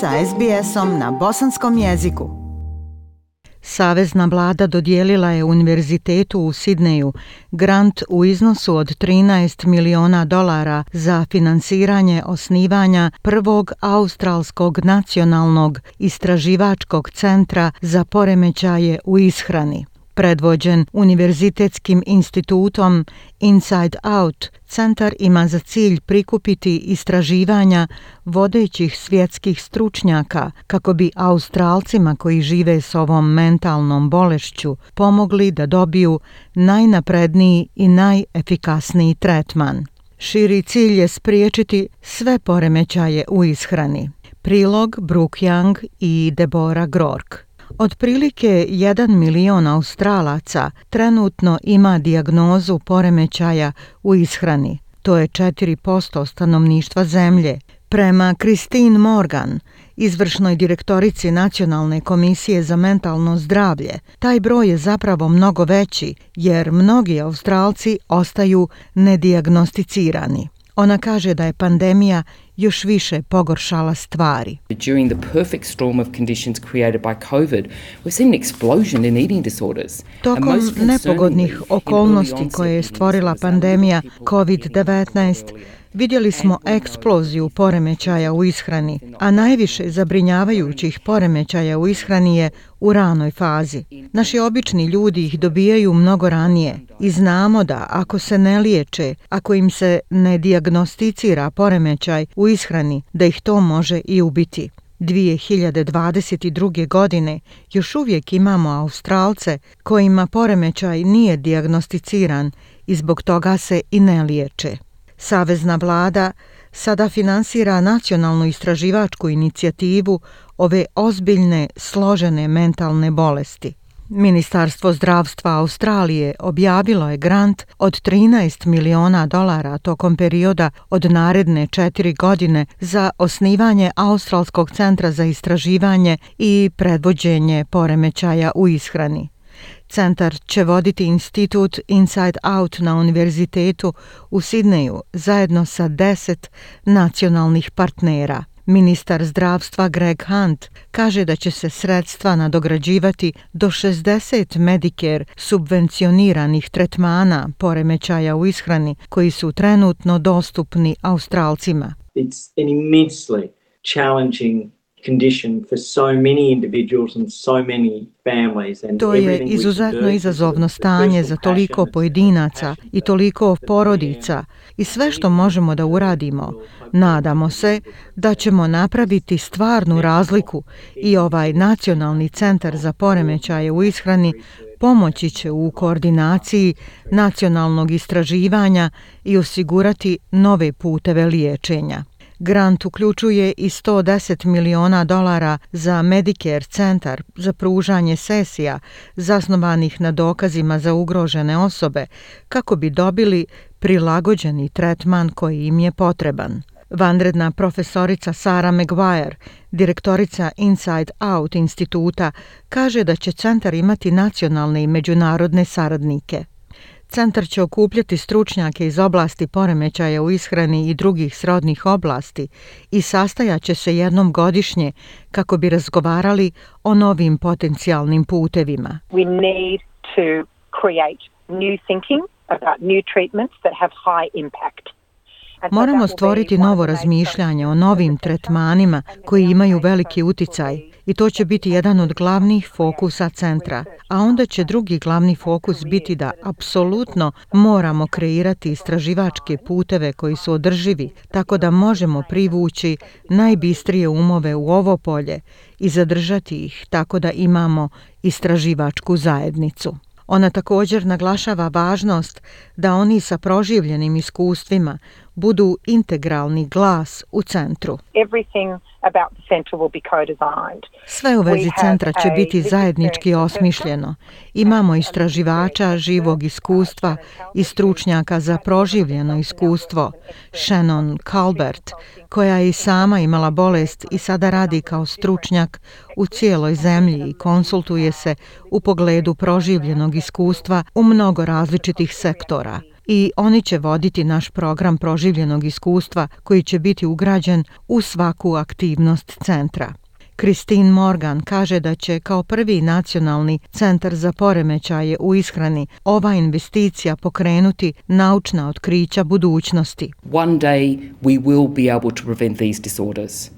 sa SBS-om na bosanskom jeziku. Savezna vlada dodijelila je Univerzitetu u Sidneju grant u iznosu od 13 miliona dolara za finansiranje osnivanja prvog australskog nacionalnog istraživačkog centra za poremećaje u ishrani predvođen Univerzitetskim institutom Inside Out, centar ima za cilj prikupiti istraživanja vodećih svjetskih stručnjaka kako bi Australcima koji žive s ovom mentalnom bolešću pomogli da dobiju najnapredniji i najefikasniji tretman. Širi cilj je spriječiti sve poremećaje u ishrani. Prilog Brooke Young i Deborah Grork. Otprilike 1 milion Australaca trenutno ima dijagnozu poremećaja u ishrani. To je 4% stanovništva zemlje. Prema Christine Morgan, izvršnoj direktorici Nacionalne komisije za mentalno zdravlje, taj broj je zapravo mnogo veći jer mnogi Australci ostaju nedijagnosticirani. Ona kaže da je pandemija još više pogoršala stvari. During the perfect storm of conditions created by COVID, we've seen an explosion in eating disorders. Tokom nepogodnih okolnosti koje je stvorila pandemija COVID-19, vidjeli smo eksploziju poremećaja u ishrani, a najviše zabrinjavajućih poremećaja u ishrani je u ranoj fazi. Naši obični ljudi ih dobijaju mnogo ranije i znamo da ako se ne liječe, ako im se ne diagnosticira poremećaj u ishrani, da ih to može i ubiti. 2022. godine još uvijek imamo Australce kojima poremećaj nije diagnosticiran i zbog toga se i ne liječe. Savezna vlada sada finansira nacionalnu istraživačku inicijativu ove ozbiljne, složene mentalne bolesti. Ministarstvo zdravstva Australije objavilo je grant od 13 miliona dolara tokom perioda od naredne četiri godine za osnivanje Australskog centra za istraživanje i predvođenje poremećaja u ishrani. Centar će voditi institut Inside Out na univerzitetu u Sidneju zajedno sa deset nacionalnih partnera. Ministar zdravstva Greg Hunt kaže da će se sredstva nadograđivati do 60 Medicare subvencioniranih tretmana poremećaja u ishrani koji su trenutno dostupni Australcima. It's an immensely challenging To je izuzetno izazovno stanje za toliko pojedinaca i toliko porodica i sve što možemo da uradimo. Nadamo se da ćemo napraviti stvarnu razliku i ovaj nacionalni centar za poremećaje u ishrani pomoći će u koordinaciji nacionalnog istraživanja i osigurati nove puteve liječenja. Grant uključuje i 110 miliona dolara za Medicare centar za pružanje sesija zasnovanih na dokazima za ugrožene osobe kako bi dobili prilagođeni tretman koji im je potreban. Vanredna profesorica Sara Maguire, direktorica Inside Out instituta, kaže da će centar imati nacionalne i međunarodne saradnike. Centar će okupljati stručnjake iz oblasti poremećaja u ishrani i drugih srodnih oblasti i sastajaće se jednom godišnje kako bi razgovarali o novim potencijalnim putevima. We need to create new thinking about new treatments that have high impact. Moramo stvoriti novo razmišljanje o novim tretmanima koji imaju veliki uticaj i to će biti jedan od glavnih fokusa centra. A onda će drugi glavni fokus biti da apsolutno moramo kreirati istraživačke puteve koji su održivi tako da možemo privući najbistrije umove u ovo polje i zadržati ih tako da imamo istraživačku zajednicu. Ona također naglašava važnost da oni sa proživljenim iskustvima budu integralni glas u centru. Sve u vezi centra će biti zajednički osmišljeno. Imamo istraživača živog iskustva i stručnjaka za proživljeno iskustvo, Shannon Calbert, koja je i sama imala bolest i sada radi kao stručnjak u cijeloj zemlji i konsultuje se u pogledu proživljenog iskustva u mnogo različitih sektora i oni će voditi naš program proživljenog iskustva koji će biti ugrađen u svaku aktivnost centra. Christine Morgan kaže da će kao prvi nacionalni centar za poremećaje u ishrani ova investicija pokrenuti naučna otkrića budućnosti. One day we will be able to prevent these disorders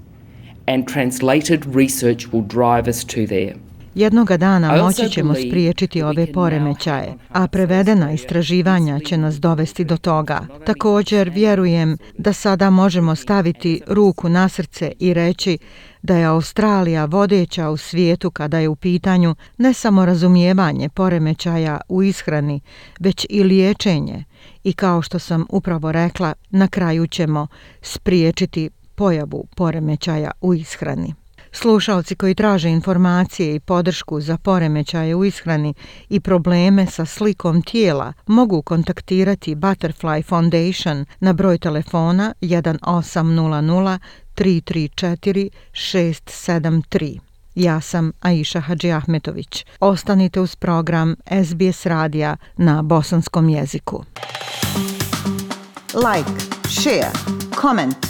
and translated research will drive us to there. Jednoga dana moći ćemo spriječiti ove poremećaje, a prevedena istraživanja će nas dovesti do toga. Također vjerujem da sada možemo staviti ruku na srce i reći da je Australija vodeća u svijetu kada je u pitanju ne samo razumijevanje poremećaja u ishrani, već i liječenje. I kao što sam upravo rekla, na kraju ćemo spriječiti pojavu poremećaja u ishrani. Slušalci koji traže informacije i podršku za poremećaje u ishrani i probleme sa slikom tijela mogu kontaktirati Butterfly Foundation na broj telefona 1800 334 673. Ja sam Aisha Hadži Ahmetović. Ostanite uz program SBS radija na bosanskom jeziku. Like, share, comment.